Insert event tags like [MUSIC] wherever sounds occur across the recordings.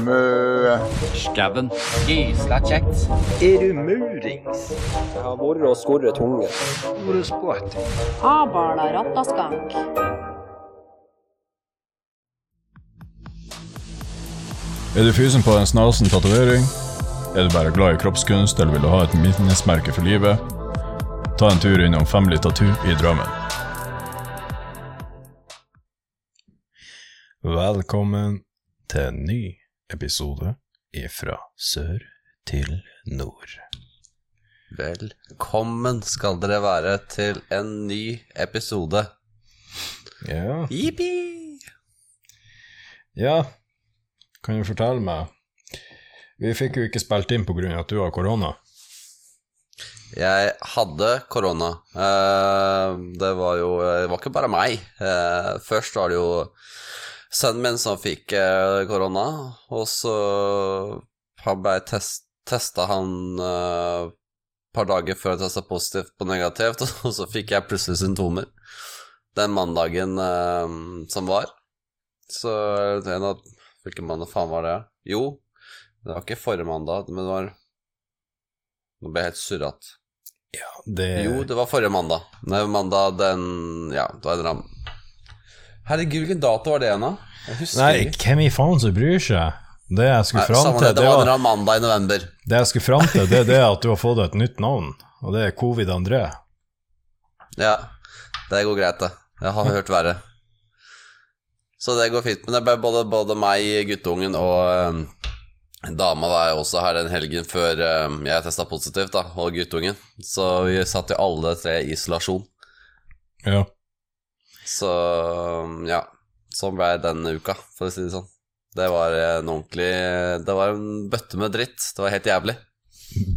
Mø. Skauen. Gysla kjekt. Er du murings? Jeg har vært og skorret tunge. Er. Er du fysen på en snasen tatovering? Er du bare glad i kroppskunst, eller vil du ha et minnesmerke for livet? Ta en tur innom Family Tattoo i Drammen. Velkommen til en ny episode ifra sør til nord. Velkommen skal dere være til en ny episode. Ja, Jippi! ja. kan du fortelle meg Vi fikk jo ikke spilt inn av at du har korona. Jeg hadde korona. Eh, Det var jo Det var ikke bare meg. Eh, Først var det jo sønnen min som fikk eh, korona, og så han ble test, testa han et uh, par dager før jeg testa positivt på negativt, [LAUGHS] og så fikk jeg plutselig symptomer den mandagen uh, som var. Så en av Hvilken mandag faen var det? Jo, det var ikke forrige mandag, men det var Nå ble jeg helt surrete. Ja, det Jo, det var forrige mandag. Nei, mandag den Ja, det var en ram... Herregud, hvilken dato var det igjen, da? Nei, hvem i faen som bryr seg? Det jeg skulle fram til, det, det var var mandag i november. Det jeg skulle fram til, det er det at du har fått et nytt navn, og det er Covid-André. Ja, det går greit, det. Jeg har hørt verre. Så det går fint. Men det både, både meg, guttungen og um, dama var også her den helgen før um, jeg testa positivt, da, og guttungen. Så vi satt jo alle tre i isolasjon. Ja. Så ja, sånn ble denne uka, for å si det sånn. Det var en ordentlig Det var en bøtte med dritt. Det var helt jævlig.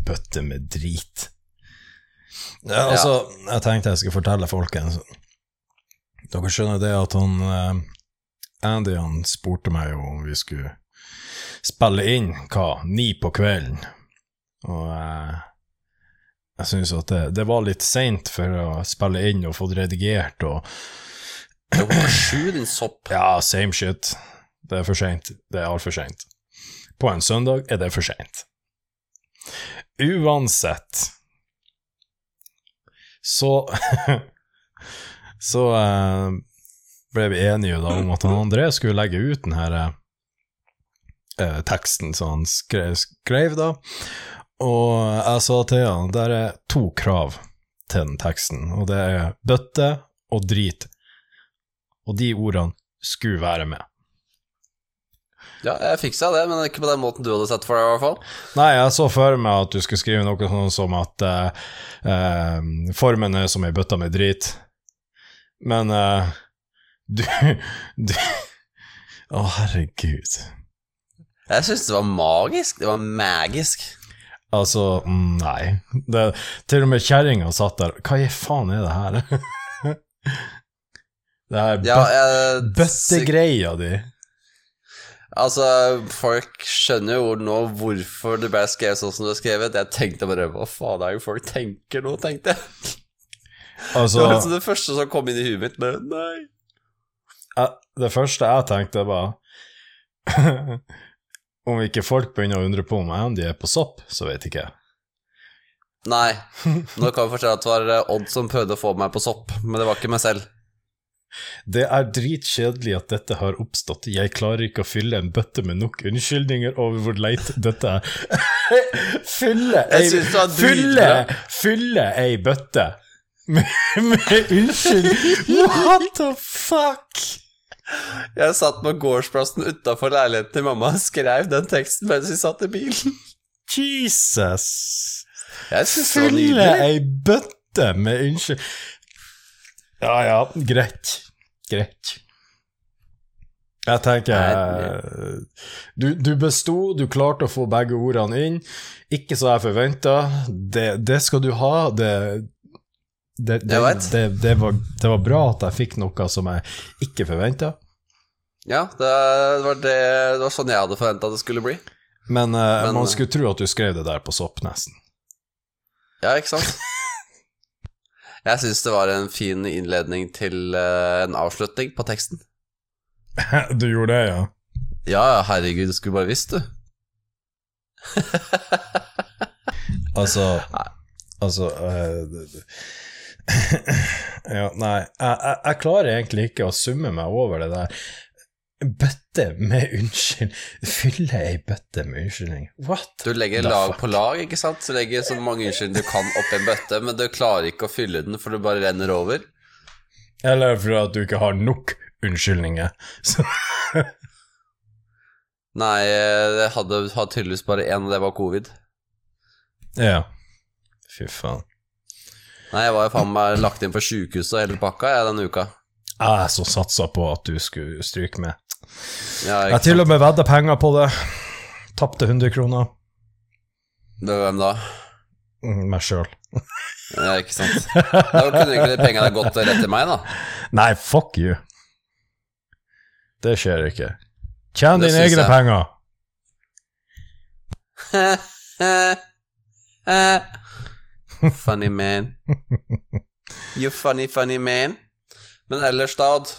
Bøtte med drit. Ja, altså, jeg tenkte jeg skulle fortelle folkens Dere skjønner det at han eh, Andy han spurte meg jo om vi skulle spille inn hva, ni på kvelden. Og eh, jeg syns at det, det var litt seint for å spille inn og få det redigert og klokka sju, din sopp. Ja, same shit. Det er for seint. Det er altfor seint. På en søndag er det for seint. Uansett Så [LAUGHS] Så eh, ble vi enige da om at han André skulle legge ut den her eh, teksten som han skrev, skrev da. Og jeg sa til han der er to krav til den teksten, og det er bøtte og drit. Og de ordene skulle være med. Ja, jeg fiksa det, men ikke på den måten du hadde sett for deg, i hvert fall. Nei, jeg så for meg at du skulle skrive noe sånn som at uh, uh, formen er som ei bøtte med drit. Men uh, [LAUGHS] du, du Å, herregud. Jeg syns det var magisk. Det var magisk. Altså, nei. Det, til og med kjerringa satt der. Hva i faen er det her? [LAUGHS] det her Ja, bøt, bøttegreia di. Altså, folk skjønner jo nå hvorfor det ble skrevet sånn som det er skrevet. Jeg tenkte bare Hva faen er det folk tenker nå, tenkte jeg. Det Altså, var liksom det første som kom inn i huet mitt, men nei. det første jeg tenkte, var [LAUGHS] Om ikke folk begynner å undre på om Andy er på sopp, så vet ikke jeg. Nei. Nå kan vi fortelle at det var eh, Odd som prøvde å få meg på sopp, men det var ikke meg selv. Det er dritkjedelig at dette har oppstått. Jeg klarer ikke å fylle en bøtte med nok unnskyldninger over hvor leit dette er. [LAUGHS] fylle ei, fylle, fylle ei bøtte med, med unnskyld What the fuck? Jeg satt på gårdsplassen utafor leiligheten til mamma og skrev den teksten mens vi satt i bilen. Jesus. Jeg synes Fylle ei bøtte med unnskyld Ja ja, greit. Greit. Jeg tenker eh, du, du besto, du klarte å få begge ordene inn. Ikke som jeg forventa. Det, det skal du ha. Det, det, det, var, det var bra at jeg fikk noe som jeg ikke forventa. Ja, det var, det, det var sånn jeg hadde forventa det skulle bli. Men, eh, Men, man eh, skulle tro at du skrev det der på sopp, nesten. Ja, ikke sant? [LAUGHS] Jeg syns det var en fin innledning til eh, en avslutning på teksten. [LAUGHS] du gjorde det, ja? Ja, herregud, du skulle bare visst, du. [LAUGHS] Altså Altså uh, [LAUGHS] Ja, nei, jeg, jeg, jeg klarer egentlig ikke å summe meg over det der. Bøtte med unnskyld Fylle ei bøtte med unnskyldning. What? Du legger lag fuck? på lag, ikke sant? Så legger så mange unnskyldninger du kan oppi en bøtte, men du klarer ikke å fylle den, for det bare renner over. Eller fordi at du ikke har nok unnskyldninger. Så, Nei, jeg hadde, hadde tydeligvis bare én, og det var covid. ja. Fy faen. Nei, jeg var jo faen meg lagt inn på sjukehuset og hele pakka jeg denne uka. Jeg så satsa på at du skulle stryke med. Ja, Jeg har til og med vedda penger på det. Tapte 100 kroner. Det var Hvem da? Mm, Meg sjøl. Ja, ikke sant. Da kunne ikke de pengene gått rett til meg, da. Nei, fuck you. Det skjer ikke. Tjen dine egne jeg. penger. [LAUGHS] funny man. You funny, funny man. Men ellers, da, Odd?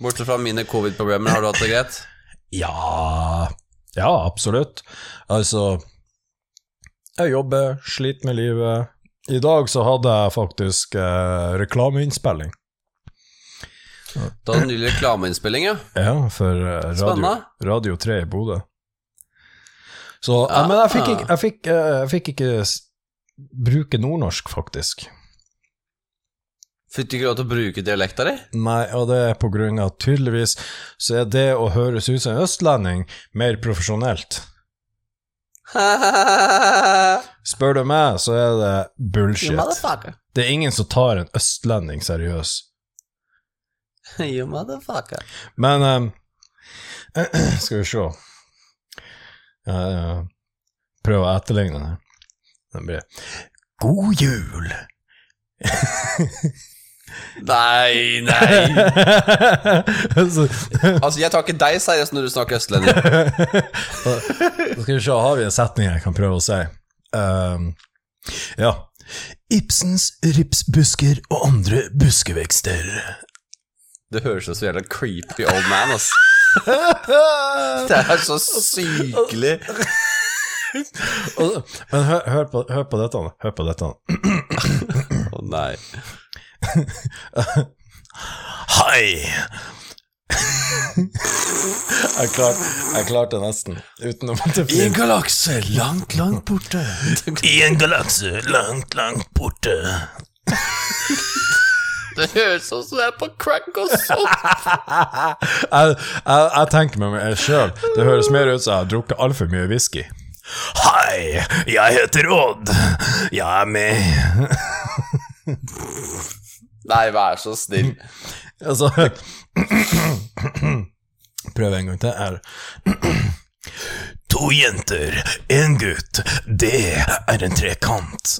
Bortsett fra mine covid-problemer, har du hatt det greit? [LAUGHS] Ja Ja, absolutt. Altså Jeg jobber, sliter med livet. I dag så hadde jeg faktisk eh, reklameinnspilling. Du hadde nylig reklameinnspilling, ja. [CLEARS THROAT] Ja, for eh, radio, radio 3 i Bodø. Så Ja. Men jeg fikk ikke, jeg fikk, eh, jeg fikk ikke bruke nordnorsk, faktisk. Fikk du ikke lov til å bruke dialekta di? Nei, og det er på grunn av at tydeligvis så er det å høres ut som en østlending mer profesjonelt. [LAUGHS] Spør du meg, så er det bullshit. Det er ingen som tar en østlending seriøs. [LAUGHS] You motherfucker. Men um, [CLEARS THROAT] Skal vi se ja. Prøv å etterligne blir God jul! [LAUGHS] Nei, nei. [LAUGHS] Altså, jeg tar ikke deg seriøst når du snakker østlending. [LAUGHS] Nå skal vi se, har vi en setning jeg kan prøve å si? Um, ja. Ibsens ripsbusker og andre buskevekster. Det høres ut som en creepy old man, ass. [LAUGHS] Det er så sykelig. Men hør, hør, på, hør på dette. Hør på dette. Å nei. Hei! jeg, klarte, jeg klarte nesten, uten å måtte I en galakse langt, langt borte. [LAUGHS] I en galakse langt, langt borte. Det høres ut som jeg er på crack og sopp. [LAUGHS] jeg, jeg, jeg tenker med meg sjøl, det høres mer ut som jeg har drukket altfor mye whisky. Hei, jeg heter Odd. Jeg er med. Nei, vær så snill. [LAUGHS] Altså [CLEARS THROAT] Prøv en gang til. Er [CLEARS THROAT] To jenter, en gutt. Det er en trekant.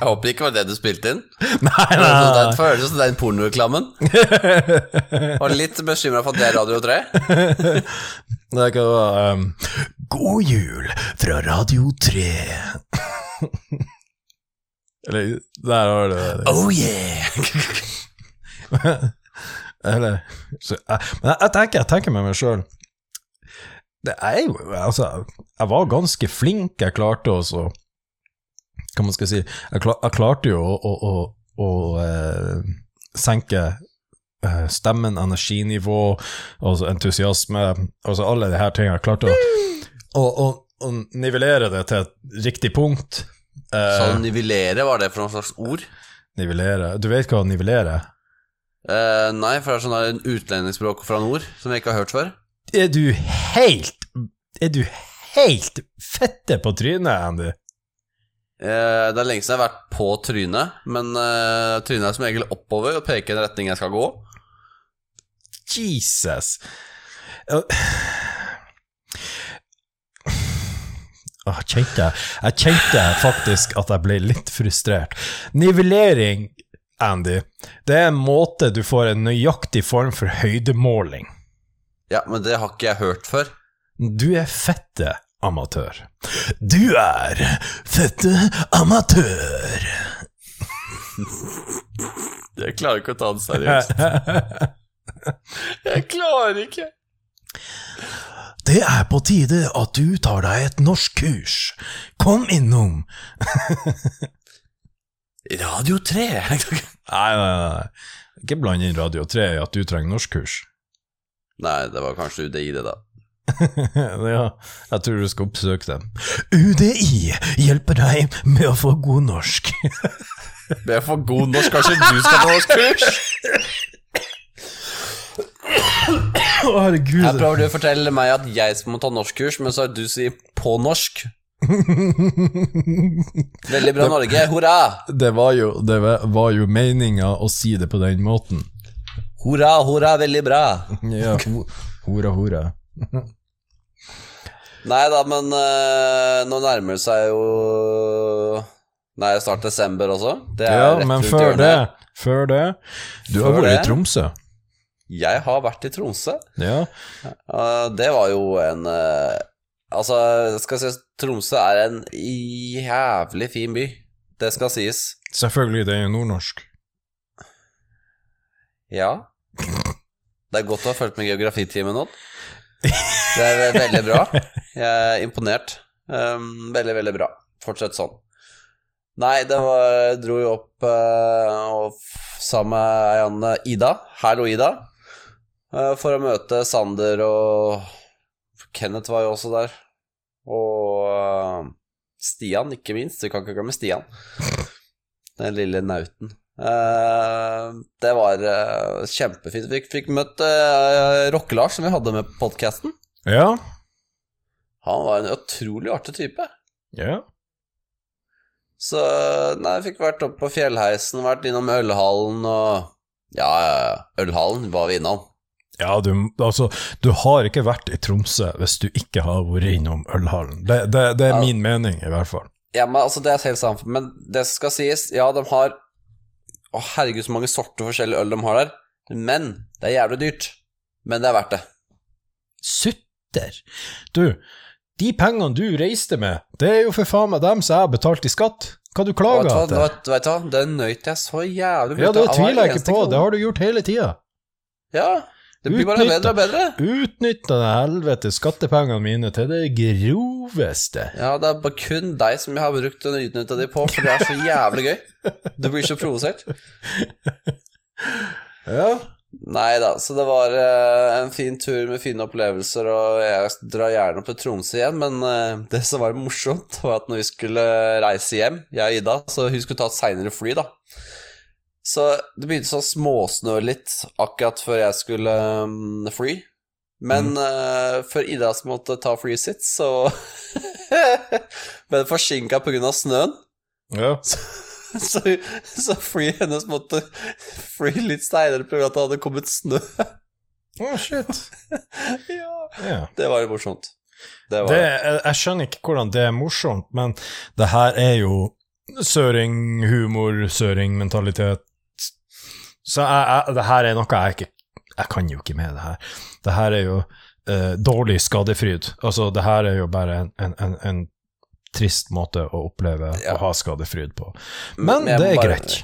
Jeg håper det ikke var det du spilte inn. Nei, [LAUGHS] Det nei, føles som den pornoreklamen. [LAUGHS] Var litt bekymra for at det er Radio 3. Det kan være um, God jul fra Radio 3. Eller Der har du det. Oh yeah! [LAUGHS] Eller så, jeg, Men jeg, jeg, tenker, jeg tenker med meg sjøl Det er jo Altså, jeg var ganske flink. Jeg klarte også Hva man skal si Jeg, klar, jeg klarte jo å, å, å, å eh, senke eh, stemmen, energinivå, altså entusiasme Altså alle de her tingene. Jeg klarte å, å nivellere det til et riktig punkt. Eh, Så nivellere, var det for noe slags ord? nivellere Du vet hva nivellere er? Uh, nei, for det er sånn der en utlendingsspråk fra nord som jeg ikke har hørt før. Er du helt Er du helt fette på trynet, Andy? Uh, det er lenge siden jeg har vært på trynet, men uh, trynet er som regel oppover og peker i en retning jeg skal gå. Jesus. Ja. Åh, kjente jeg, jeg kjente faktisk at jeg ble litt frustrert. Nivellering, Andy, det er en måte du får en nøyaktig form for høydemåling. Ja, men det har ikke jeg hørt før. Du er fette amatør. Du er fette amatør. Jeg klarer ikke å ta det seriøst. [LAUGHS] Jeg klarer ikke. Det er på tide at du tar deg et norskkurs. Kom innom. [LAUGHS] Radio 3! Nei, nei, nei. Ikke bland inn Radio 3 i at du trenger norskkurs. Nei, det var kanskje UDI, det, da. [LAUGHS] ja, jeg tror du skal oppsøke dem. UDI hjelper deg med å få god norsk. med å få god norsk, kanskje du skal ta norskkurs? [LAUGHS] Å, herregud. Her prøver du å fortelle meg at jeg må ta norskkurs, men så er du sier på norsk. Veldig bra, Norge. Hurra! Det var jo, det var jo meninga å si det på den måten. Hurra, hurra, veldig bra. Ja, hurra, hurra. Nei da, men uh, nå nærmer det seg jo Nei, snart desember også. Det er Ja, rett men før det, før det Du har vært i? Tromsø. Jeg har vært i Tromsø. Ja. Eh, det var jo en eh, Altså, skal jeg si Tromsø er en jævlig fin by. Det skal sies. Selvfølgelig, det er jo nordnorsk. Ja. Det er godt å ha fulgt med geografitimen nå. Det er veldig bra. Jeg er imponert. Um, veldig, veldig bra. Fortsett sånn. Nei, det var dro jo opp uh, og sammen med Janne Anne Ida. Hallo, Ida. Eh, for å møte Sander og Kenneth var jo også der. Og eh, Stian, ikke minst. Du kan ikke glemme Stian. Den lille nauten. Eh, det var kjempefint. Vi fikk, møtt Rocke-Lars, som vi hadde med på podkasten. Ja. Han var en utrolig artig type. Ja. Så nei, jeg fikk vært oppe på Fjellheisen, vært innom Ølhallen og ja, Ølhallen var vi innom. Ja, du, altså, du har ikke vært i Tromsø hvis du ikke har vært innom Ølhallen. Det, det, det er Ja. min mening, i hvert fall. Ja, men altså, det er helt sant. Men det skal sies, ja, de har Å, herregud, så mange sorter forskjellig øl de har der. Men det er jævlig dyrt. Men det er verdt det. Sutter! Du, de pengene du reiste med, det er jo for faen meg dem som jeg har betalt i skatt. Hva du klager du hva, etter? vet, vet du hva, det nøyt jeg så jævlig mye Ja, det tviler jeg ikke på, det har du gjort hele tida. Ja, det blir bare bedre og bedre. Utnytta det helvete skattepengene mine til det groveste. Ja, det er bare kun deg som jeg har brukt og utnytta de på, for det er så jævlig gøy. Du blir så provosert. [LAUGHS] Ja. Nei da, så det var uh, en fin tur med fine opplevelser, og jeg drar gjerne på Tromsø igjen, men uh, det som var morsomt, var at når vi skulle reise hjem, jeg og Ida, så hun skulle ta et seinere fly, da. Så det begynte sånn småsnø litt akkurat før jeg skulle um, fly. Men eh, før Ida som måtte ta flyet sitt, så [LAUGHS] ble det forsinka pga. snøen. ja. [LAUGHS] Så, så flyet hennes måtte fly litt steinere pga. at det hadde kommet snø. Å, shit. [LAUGHS] ja. Ja. Det var morsomt. Det var Det, jeg, jeg skjønner ikke hvordan det er morsomt, men det her er jo søringhumor, søringmentalitet. Så jeg, jeg, det her er noe jeg ikke Jeg kan jo ikke med det her. Det her er jo uh, dårlig skadefryd. Altså, det her er jo bare en, en, en, en trist måte å oppleve Ja. å ha skadefryd på. Men, Men det er bare- greit.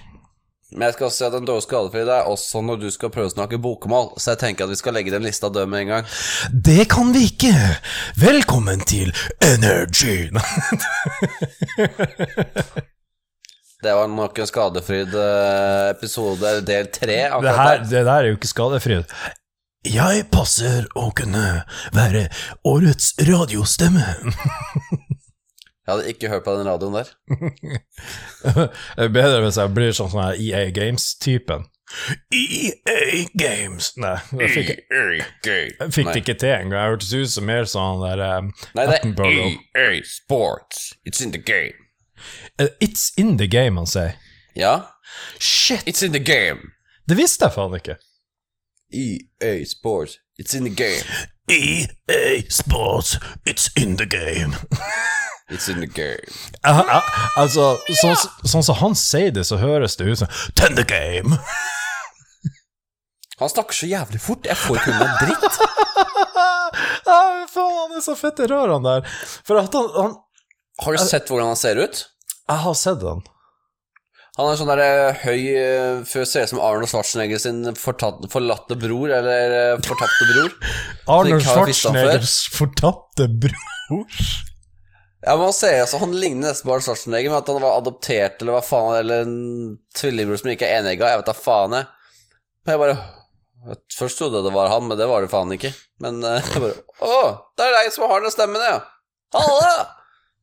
Men jeg skal også si at en dårlig skadefryd er også når du skal prøve å snakke bokmål, så jeg tenker at vi skal legge den lista død med en gang. Det kan vi ikke! Velkommen til Energy! [LAUGHS] Det var nok en skadefryd eh, episode, del tre. Det, her, det der er jo ikke skadefryd. Jeg passer å kunne være årets radiostemme. Jeg hadde ikke hørt på den radioen der. [LAUGHS] det er bedre hvis jeg blir sånn sånn her EA Games-typen. EA Games Nei, jeg fikk, jeg fikk det ikke til engang. Jeg hørtes ut som mer sånn der um, Nei, det er EA Sports. It's in the game. Uh, It's in the game, han sier. Ja, Shit! it's in the game. Det visste jeg faen ikke. EA Sports. It's in the game. EA Sports, it's in the game. [LAUGHS] It's in the game. Uh, uh, altså, sånn sånn som han sier det, så høres det ut som Ten the game. Han snakker så jævlig fort. Jeg får ikke med meg dritt. [LAUGHS] ah, faen, han er så fette rar, han der. For at han, han Har du sett hvordan han ser ut? Jeg har sett han. Han er sånn der eh, høy eh, Før ser ut som Arnold Schwarzenegger sin fortatt, forlatte bror, eller eh, fortapte bror. [LAUGHS] Arnold. Schwarzeneggers fortatte bror. Ja, men Han ser altså, han ligner nesten på Arnold Schwarzenegger, men at han var adoptert, eller hva faen, eller en tvillingbror som ikke er enegga, jeg vet da faen, jeg. Men jeg bare jeg Først trodde jeg det var han, men det var det faen ikke. Men [LAUGHS] jeg bare Å, det er deg som har den stemmen, ja. Halla!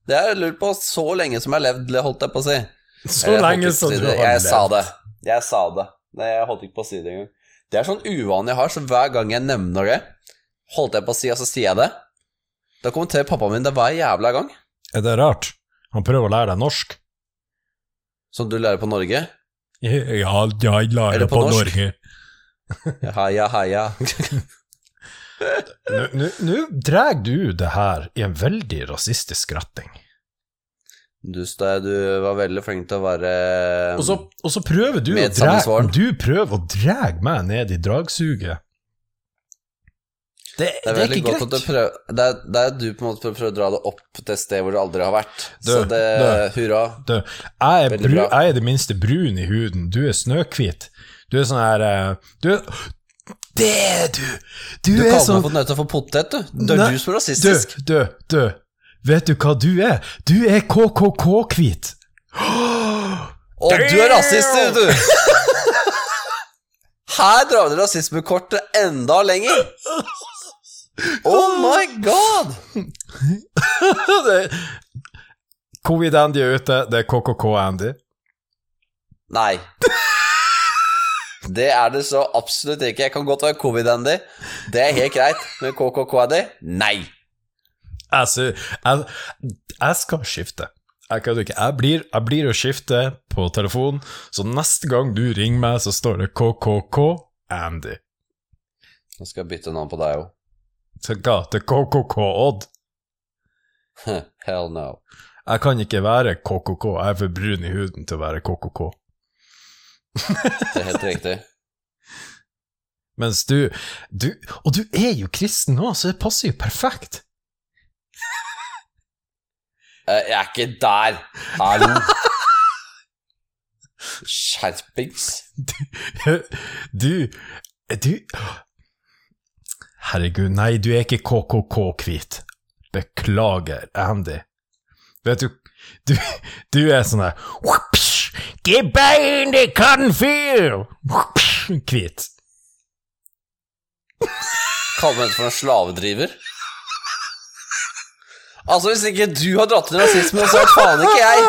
Det har jeg lurt på så lenge som jeg har levd, holdt jeg på å si. Så Jeg lenge som si du har har Jeg sa det. Jeg sa det. Nei, jeg holdt ikke på å si det engang. Det er sånn uvane jeg har, så hver gang jeg nevner det, holdt jeg på å si, og så sier jeg det. Da kommenterer pappaen min det hver jævla gang. Er det rart? Han prøver å lære deg norsk. Som du lærer på Norge. Ja, jeg Er lærer på, på norsk? Norge. Heia, heia. [LAUGHS] Nå- drar du det her i en veldig rasistisk retning. Du, Stein, du var veldig flink til å være Og så, og så prøver du å dra, du prøver å dra meg ned i dragsuget. Det, Det det er er, ikke greit. prøver Det er, det er du på en måte prøver å dra det opp til et sted hvor du aldri har vært. Du, så det du. Hurra. Du, jeg, er bru, jeg er det minste brun i huden. Du er snøhvit. Du er sånn her eh, Du er Det du! Du, Du er kaller sånn meg for nødt til å få potet, du. Det er du som er rasistisk. Du, du, du. Vet du hva du er? Du er KKK-hvit. Og du er rasist, du! Her drar vi rasismekortet enda lenger. Oh my god! [LAUGHS] Covid-Andy er ute, det er KKK-Andy. Nei. Det er det så absolutt ikke. Jeg kan godt være covid-Andy. Det er helt greit. Men KKK-Andy? Nei. Jeg, jeg, jeg skal skifte. Jeg kødder ikke. Jeg blir, jeg blir å skifte på telefon, så neste gang du ringer meg, så står det KKK-Andy. Nå skal jeg bytte navn på deg òg. Til KKK-Odd? [LAUGHS] Hell no. Jeg kan ikke være KKK, jeg er for brun i huden til å være KKK. Det er helt riktig. Mens du, du Og du er jo kristen nå, så det passer jo perfekt. Eh, Jeg er ikke der. Hallo. Skjerpings. Du Du Herregud, nei, du er ikke KKK-hvit. Beklager, Andy. Vet du Du, du er sånn der «Whoops, det kan fyr Hvit. Kaller meg for en slavedriver? Altså, hvis ikke du har dratt inn rasisme, så det faen ikke jeg.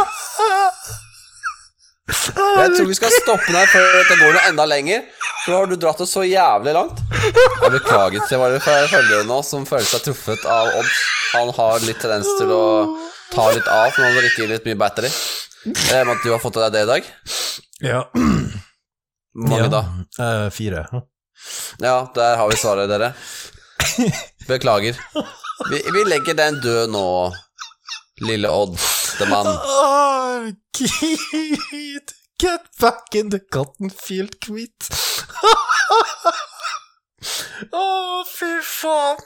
Jeg tror vi skal stoppe her før dette går noe enda lenger. Nå har du dratt det så jævlig langt. Jeg beklager til våre følgere nå som føler seg truffet av Odd. Han har litt tendens til å ta litt av når han drikker litt mye battery. Jeg med at du har fått deg det i dag. Ja. Hvor mange ja. da? Eh, fire. Ja, der har vi svaret, dere. Beklager. Vi, vi legger den død nå, lille Odd, the man. Oh, get back in the cotton field, Keith. [LAUGHS] Å, fy faen.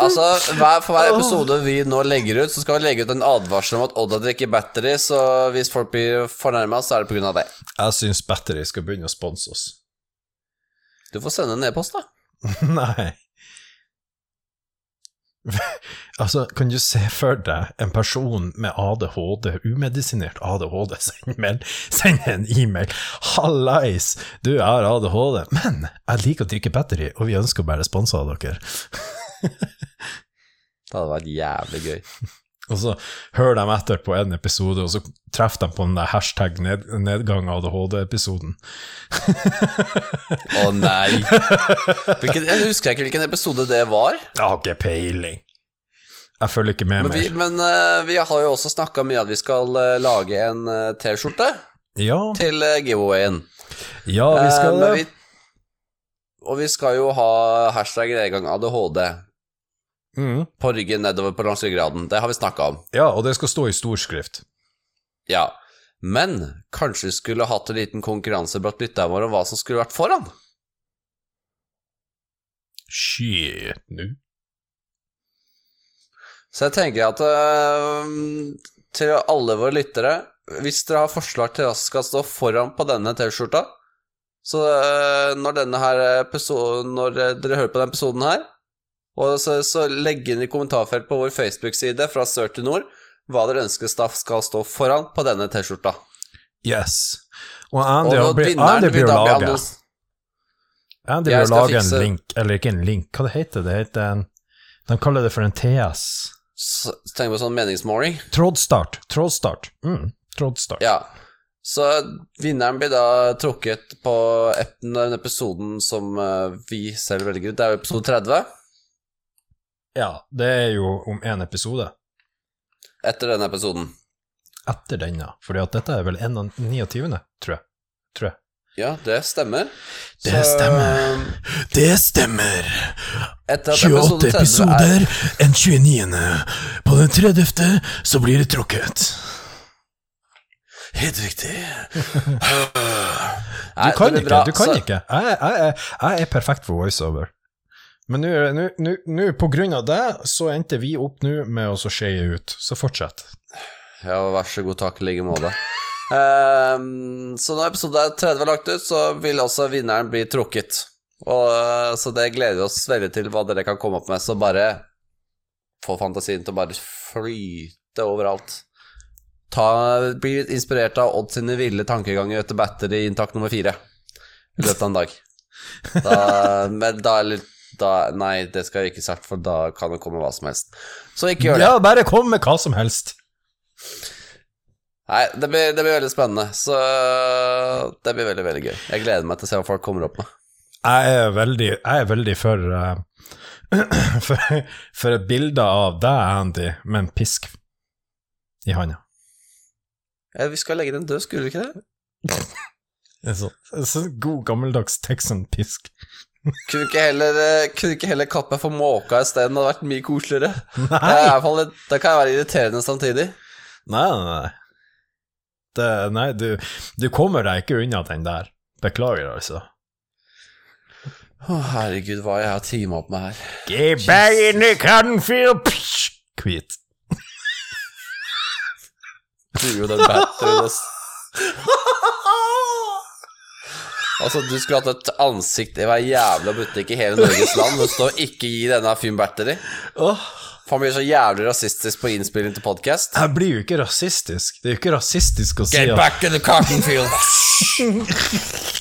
Altså, hver, For hver episode vi nå legger ut, så skal vi legge ut en advarsel om at Odda drikker battery, så hvis folk blir fornærma, så er det av det. Jeg syns Battery skal begynne å sponse oss. Du får sende en e-post, da. [LAUGHS] Nei. [LAUGHS] Altså, kan du se for deg en person med ADHD, umedisinert ADHD, [LAUGHS] send, send en e-mail 'Hallais, du har ADHD, men jeg liker å drikke battery, og vi ønsker å være sponsa av dere'. [LAUGHS] Det hadde vært jævlig gøy. Og så hører de etter på en episode, og så treffer de på den der hashtag ned, nedgang ADHD-episoden. Å nei. Hvilken, jeg husker ikke hvilken episode det var. Jeg har ikke peiling. Jeg følger ikke med Men vi, mer. men, uh, vi har jo også snakka mye at vi skal uh, lage en uh, T-skjorte Ja, til giveawayen. ja, vi skal uh, vi, og vi skal jo ha hashtag nedgang ADHD Mm. på ryggen nedover på langs ryggraden. Det har vi snakka om. Ja, og det skal stå i storskrift. Ja. Men kanskje vi skulle hatt en liten konkurranse blant lytterne våre om hva som skulle vært foran? Shit, nu. Så jeg tenker at eh, til alle våre lyttere hvis dere har forslag til hva som skal stå foran på denne T-skjorta, så eh, når denne her episode, Når eh, dere hører på denne episoden her, og så, så legg inn i kommentarfelt på vår Facebook-side fra sør til nord hva dere ønsker staff skal stå foran på denne T-skjorta. Yes. Og Andy, Og blir, Andy blir lage Andy vil lage en link, eller ikke en link, hva det heter det? heter en De kaller det for en TS. s- Tenk på sånn meningsmåling. Trådstart. Trådstart. Mm, trådstart. Ja. Så vinneren blir da trukket på den episoden som eh, vi selv velger ut. Det er jo episode 30. Ja, det er jo om én episode Etter denne episoden. etter denne, fordi at dette er vel 29., tror jeg. Tror jeg. Ja, det stemmer. Det Så, stemmer. Det stemmer. Etter at episode 30 er en 29. På den 30. så blir det trukket. Helt riktig. [LAUGHS] Du kan ikke, du kan ikke. Jeg, jeg, jeg er perfekt for voiceover. Men nå, på grunn av det, så endte vi opp nå med å skeie ut. Så fortsett. Ja, vær så god, takk i like måte. um, så når episode 30 er lagt ut, så vil også vinneren bli trukket. Og, eh, så det gleder vi oss veldig til hva dere kan komme opp med. Så bare få fantasien til å bare flyte overalt. Ta, bli inspirert av Odd sine ville tankeganger etter battery inntak nummer fire i løpet av en dag. Da, men da er litt da, Nei, det skal jeg ikke sagt, for da kan det komme hva som helst. Så ikke gjør det. Ja, bare kom med hva som helst. Nei, det blir, det blir veldig spennende. Så det blir veldig, veldig gøy. Jeg gleder meg til å se hva folk kommer opp med. Jeg er veldig, jeg er veldig for, uh, [CLEARS THROAT] for For et bilde av deg, Andy, med en pisk i handa. Ja, vi skal legge den død, skulle vi ikke det? [LAUGHS] En sånn, en sånn god, gammeldags Texan-pisk. Kunne ikke heller, eh, kunne ikke heller kalt meg for måka isteden, det hadde vært mye koseligere. Det, er i Nei, fall, det kan være irriterende samtidig. nei, nei. nei. Det, nei, du, du kommer deg ikke unna den der. Beklager, altså. Å, herregud, hva jeg har teama opp med her. Get back in the cotton field, psh, Hvit. Du gjorde den batterien. [LAUGHS] Altså, du skulle hatt et ansikt i hver jævla butikk i hele Norges land, og stå og ikke gi denne fyren battery. Oh. Han blir så jævlig rasistisk på innspilling til podkast. jeg blir jo ikke rasistisk. Det er jo ikke rasistisk å si Get back in the cotton field. [LAUGHS]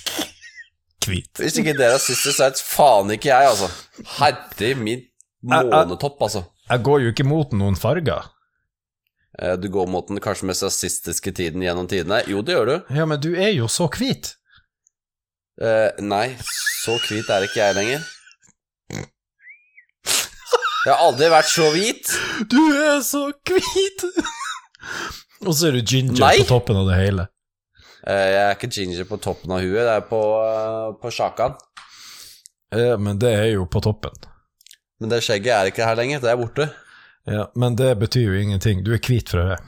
hvit. Hvis ikke det er rasistisk, så er det faen ikke jeg, altså. Herre min månetopp, altså. Jeg går jo ikke mot noen farger. Eh, Du går mot den kanskje mest rasistiske tiden gjennom tidene. Jo, det gjør du. Ja, men du er jo så hvit. Eh, nei, så hvit er ikke jeg lenger. Jeg har aldri vært så hvit. Du er så hvit! Og så er du ginger Nei. på toppen av det hele. Uh, jeg er ikke ginger på toppen av huet, det er på, uh, på sjakan. Ja, men det er jo på toppen. Men det skjegget er ikke her lenger, det er borte. Ja, Men det betyr jo ingenting. Du er hvit fra det.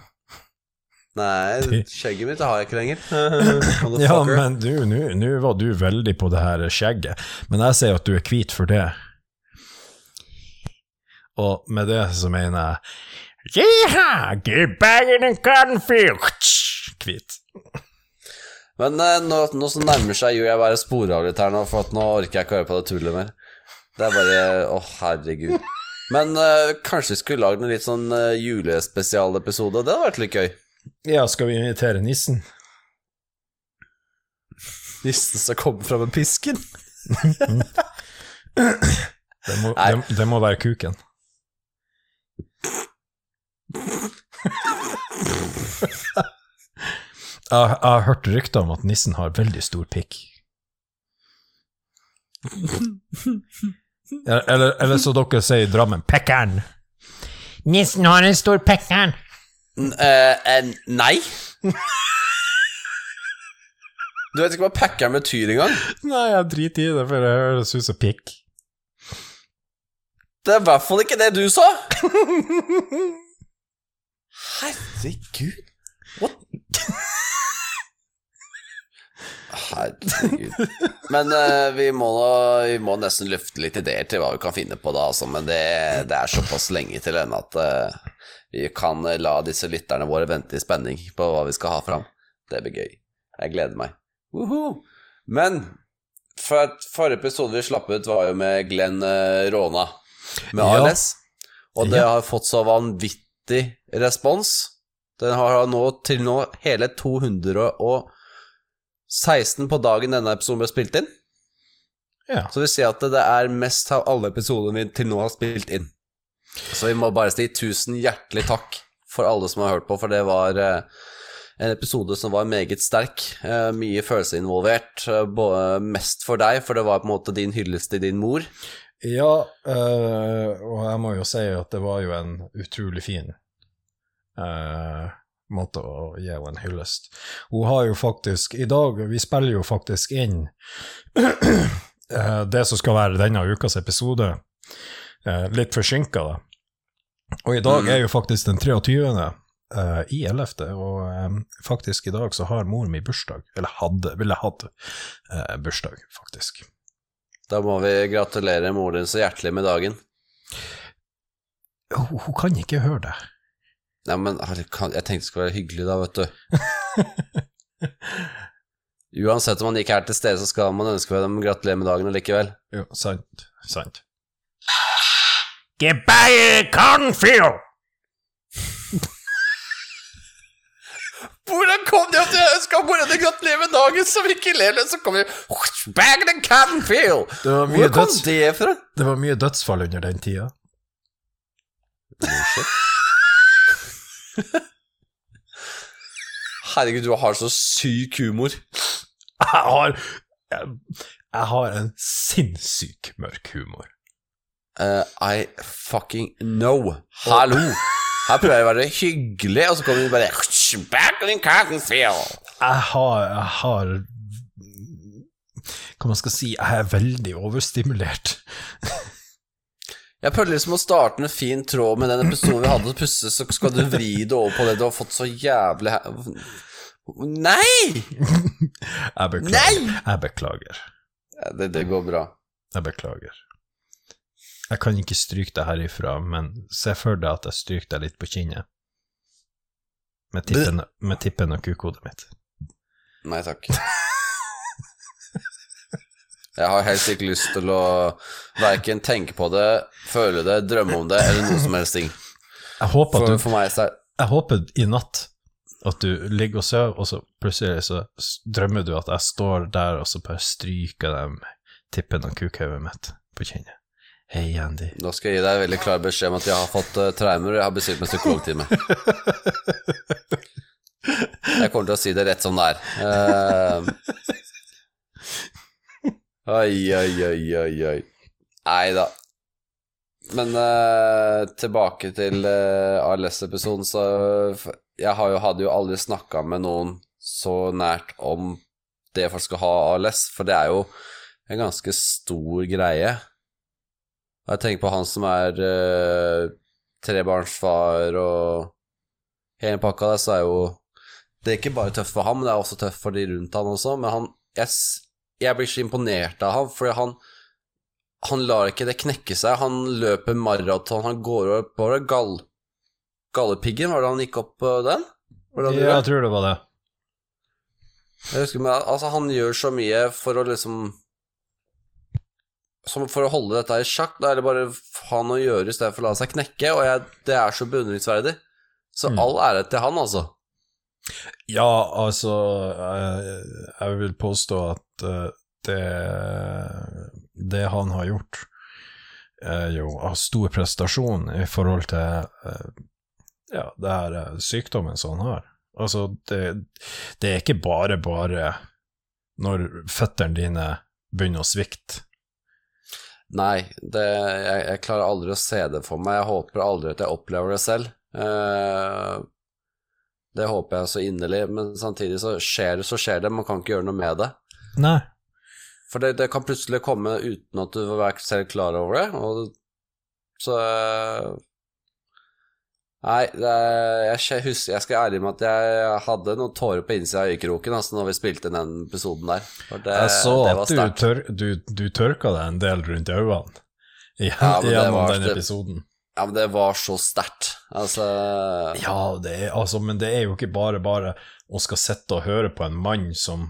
Nei, [LAUGHS] skjegget mitt har jeg ikke lenger. [LAUGHS] Ja, men du, nå var du veldig på det her skjegget. Men jeg sier at du er hvit for det. Og med det så mener jeg Jiha, get og cotton. Hvit. Men eh, nå, nå som nærmer seg jul, jeg bare sporer av litt her nå, for nå orker jeg ikke høre på det tullet mer. Det er bare Å, herregud. Men eh, kanskje vi skulle lagd en litt sånn uh, julespesialepisode? Det hadde vært litt gøy. Ja, skal vi invitere nissen? Nissen som kommer fra med pisken. Det må, det, det må være kuken. Jeg, jeg har hørt rykter om at nissen har veldig stor pikk. Eller, eller, eller så dere sier i Drammen Pekkeren! Nissen har en stor pekkeren! Eh, nei. Du vet ikke hva packeren betyr engang? Nei, jeg driter i det, for det høres ut som pikk. Det er i hvert fall ikke det du sa! Herregud. What? Herregud. Men uh, vi, må, vi må nesten løfte litt ideer til hva vi kan finne på da, altså. Men det, det er såpass lenge til ennå at eh, vi kan eh, la disse lytterne våre vente i spenning på hva vi skal ha fram. Det blir gøy. Jeg gleder meg. Woho! Men for at forrige episode vi slapp ut, var jo med Glenn eh, Råna med Ja. Og det har fått så vanvittig respons. Den har nå til nå hele 216 på dagen denne episoden ble spilt inn. Ja. Så vi ser at det er mest av alle episodene vi til nå har spilt inn. Så vi må bare si tusen hjertelig takk for alle som har hørt på, for det var eh, en episode som var meget sterk. Eh, mye følelser involvert, eh, mest for deg, for det var på en måte din hyllest til din mor. Ja, og jeg må jo si at det var jo en utrolig fin måte å gi henne en hyllest. Hun har jo faktisk I dag Vi spiller jo faktisk inn [CLEARS THROAT] det som skal være denne ukas episode, eh, litt forsinka, da. Og i dag Mm. er jo faktisk den 23. eh, i 11., og eh, faktisk i dag så har mor mi bursdag. Eller hadde, ville hatt eh, bursdag, faktisk. Da må vi gratulere moren din så hjertelig med dagen. Hun, hun kan ikke høre det. Nei, men jeg tenkte det skulle være hyggelig da, vet du. [LAUGHS] Uansett om man ikke er til stede, så skal man ønske dem gratulerer med dagen allikevel. Jo, sant, sant. Gebeie cornfield! Hvordan kom det at jeg ønska mora di gratulerer med dagen, som ikke ler løs, så kommer Bag the Canfield! Det var, mye Hvor kom døds, det fra? det var mye dødsfall under den tida. Herregud, du har så syk humor. Jeg har, jeg, jeg har en sinnssyk mørk humor. Eh, I fucking know. Hallo! Her prøver jeg å være hyggelig, og så kommer du bare Back the Canfield! Jeg har, jeg har Hva man skal si, jeg er veldig overstimulert. Jeg prøvde liksom å starte en fin tråd med den episoden vi hadde, og plutselig så skal du vri det over på det du har fått så jævlig Nei! [LAUGHS] Jeg beklager. Nei! Jeg beklager. Ja, det, det går bra. Jeg beklager. Jeg kan ikke stryke deg herifra, men se for deg at jeg stryker deg litt på kinnet. Med tippen, med tippen og kukhodet mitt. Nei takk. Jeg har helst ikke lyst til å verken tenke på det, føle det, drømme om det, eller noe som helst ting. Jeg håper, For, du, for meg så er jeg håper i natt at du ligger og sover, og så plutselig så drømmer du at jeg står der og så bare stryker dem tippen av kukhodet mitt på kinnet. Hei, Andy. Nå skal jeg gi deg veldig klar beskjed om at jeg har fått uh, traumer, og jeg har bestilt meg psykologtime. Jeg kommer til å si det rett som det er. Uh, oi, oi, oi, oi, oi. Nei da. Men uh, tilbake til uh, ALS-episoden, så Jeg jo, hadde jo aldri snakka med noen så nært om det folk skal ha ALS, for det er jo en ganske stor greie. Jeg tenker på han som er uh, trebarnsfar og hele pakka der, så er jo Det er ikke bare tøft for ham, men det er også tøft for de rundt han også. Men han Jeg, jeg blir så imponert av ham, fordi han Han lar ikke det knekke seg. Han løper maraton, han går opp på gall... Gallepiggen, var det han gikk opp på den? Ja, jeg tror det var det. Jeg husker, men altså, han gjør så mye for å liksom Som for å holde dette i sjakk, da er det bare ha noe å gjøre i stedet for å la seg knekke, og jeg, det er så beundringsverdig. Så Mm. all ære til han, altså. Ja, altså Jeg, jeg vil påstå at eh, det, det han har gjort, er jo av stor prestasjon i forhold til eh, ja, det her eh, sykdommen som han har. Altså, det, det er ikke bare bare når føttene dine begynner å svikte. Nei, det, jeg, jeg klarer aldri å se det for meg. Jeg håper aldri at jeg opplever det selv. Eh, det håper jeg så inderlig, men samtidig så skjer det, så skjer det. Man kan ikke gjøre noe med det. Nei. For det, det kan plutselig komme uten at du selv klar over det, og så eh, Nei, er, jeg, husker, jeg skal ærlig med at jeg hadde noen tårer på innsida av øyekroken altså, når vi spilte den episoden der. Det, Jeg så det at du, tør, du, du tørka deg en del rundt øynene Ja, gjennom den episoden. Ja, men det var så sterkt. Altså Ja, det er, altså, men det er jo ikke bare bare å skal sitte og høre på en mann som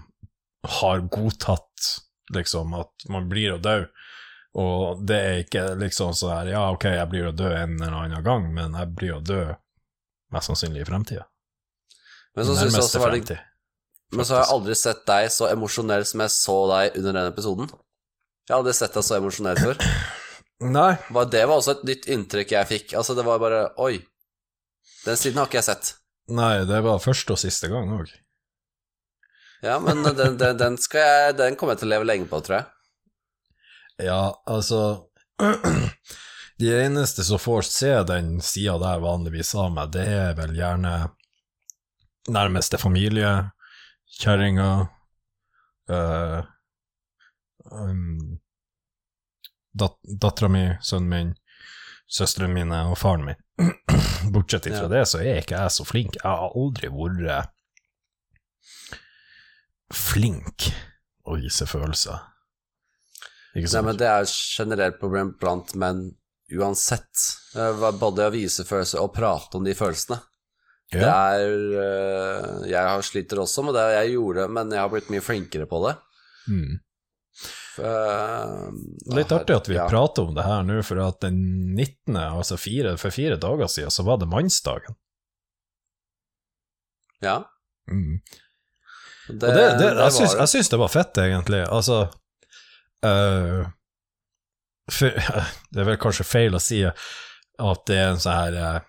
har godtatt liksom at man blir å dø, og det er ikke liksom sånn her ja, ok, jeg blir å dø en eller annen gang, men jeg blir å dø mest sannsynlig i fremtida. Men så syns jeg også var det. Men så har jeg aldri sett deg så emosjonell som jeg så deg under den episoden. Jeg har aldri sett deg så emosjonell før. [CLEARS THROAT] Nei, Det var også et nytt inntrykk jeg fikk. Altså, det var bare Oi. Den siden har ikke jeg sett. nei, det var første og siste gang òg. Ja, men den, den, den, jeg, den kommer jeg til å leve lenge på, tror jeg. Ja, altså [CLEARS THROAT] De eneste som får se den sida der vanligvis av meg, det er vel gjerne nærmeste familie, kjerringa uh, um, dat Dattera mi, sønnen min, søstrene mine og faren min. [CLEARS THROAT] Bortsett fra Ja. det, så er ikke jeg så flink. Jeg har aldri vært flink å vise følelser. Nei, men Det er et generelt problem blant menn uansett. Eh, Både å vise følelser og prate om de følelsene. Det er eh, Jeg har sliter også med det, jeg gjorde det, men jeg har blitt mye flinkere på det. Mm. Uh, Litt artig at vi ja. prater om det her nå, for at den 19., altså fire, for fire dager siden, så var det mannsdagen. Ja. Mm. Det, det, det, jeg, syns, det. jeg syns det var fett, egentlig. Altså eh, for, [LAUGHS] Det er vel kanskje feil å si at det er en sånn her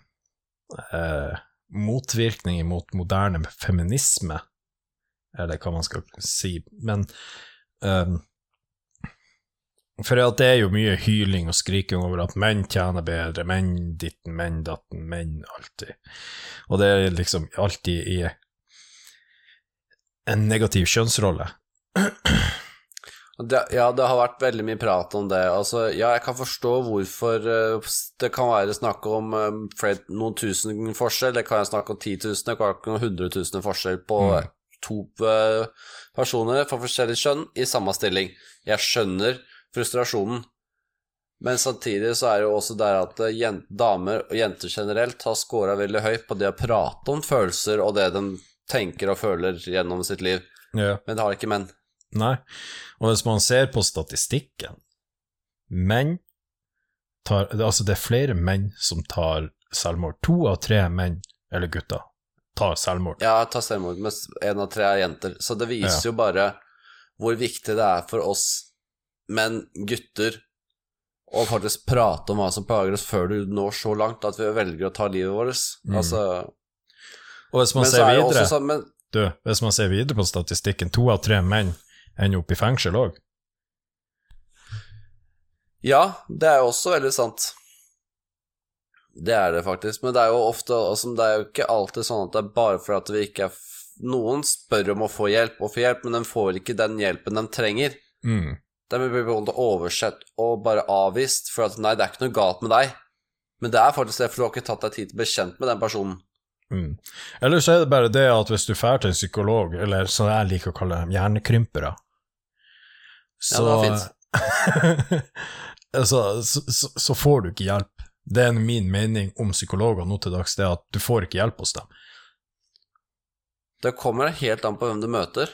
uh, motvirkning mot moderne feminisme, eller hva man skal si, men um, For det er jo mye hyling og skriking over at menn tjener bedre, menn ditten, menn datten, menn alltid. Og det er liksom alltid i en negativ kjønnsrolle. [CLEARS THROAT] Det, ja, det har vært veldig mye prat om det. Altså, ja, jeg kan forstå hvorfor eh, det kan være snakk om eh, flere, noen tusen forskjell. Det kan være snakk om 10 000, det kan være noen hundre tusen forskjell på Mm. to eh, personer for forskjellig kjønn i samme stilling. Jeg skjønner frustrasjonen, men samtidig så er det jo også der at damer og jenter generelt har scora veldig høyt på det å prate om følelser og det de tenker og føler gjennom sitt liv, Ja. men det har ikke menn. Nei. Og hvis man ser på statistikken Menn tar Altså, det er flere menn som tar selvmord. To av tre menn, eller gutter, tar selvmord. Ja, tar selvmord med en av tre er jenter. Så det viser jo bare hvor viktig det er for oss menn, gutter, å faktisk prate om hva som plager oss før du når så langt at vi velger å ta livet vårt. Mm. Altså, Og hvis man ser er videre også sånn men, Du, hvis man ser videre på statistikken, to av tre menn ender opp i fengsel òg. Ja, det er jo også veldig sant. Det er det faktisk, men det er jo ofte altså, Det er jo ikke alltid sånn at det er bare for at vi ikke er Noen spør om å få hjelp og få hjelp, men de får ikke den hjelpen de trenger. Mm. De blir oversett og bare avvist for at nei, det er ikke noe galt med deg. Men det er faktisk det, for du har ikke tatt deg tid til å bli kjent med den personen. Mm. Eller så er det bare det at hvis du drar til en psykolog, eller som jeg liker å kalle dem, hjernekrympere, så, fint. [LAUGHS] altså, så, så, så får du ikke hjelp. Det er min mening om psykologer nå til dags, det at du får ikke hjelp hos dem. Det kommer helt an på hvem du møter.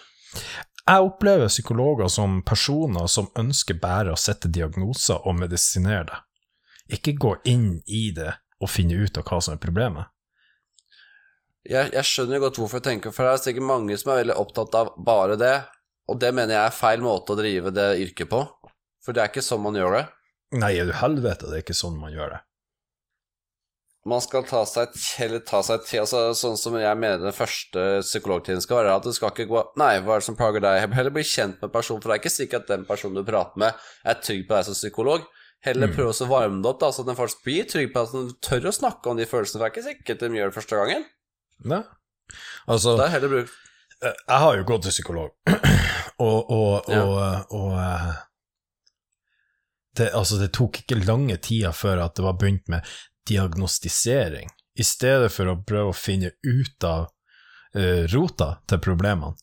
Jeg opplever psykologer som personer som ønsker bare å sette diagnoser og medisinere det. Ikke gå inn i det og finne ut av hva som er problemet. Jeg, jeg skjønner godt hvorfor jeg tenker, for det er sikkert mange som er veldig opptatt av bare det, og det mener jeg er feil måte å drive det yrket på. For det er ikke sånn man gjør det. Nei, er du helvete, det er ikke sånn man gjør det. Man skal ta seg, heller ta seg til altså, Sånn som jeg mener den første psykologtiden skal være, at du skal ikke gå Nei, hva er det som plager deg? Heller bli kjent med personen, for det er ikke sikkert at den personen du prater med, er trygg på deg som psykolog. Heller Mm. prøve å varme det opp, da, så den faktisk blir trygg på at den tør å snakke om de følelsene. For det er ikke sikkert de gjør det første gangen. Nei. Altså, det er heller bruk Eh, Jeg har jo gått til psykolog, [CLEARS THROAT] og, og, Ja. og, og eh, det, altså, det tok ikke lange tida før at det var begynt med diagnostisering, i stedet for å prøve å finne ut av uh, rota til problemene.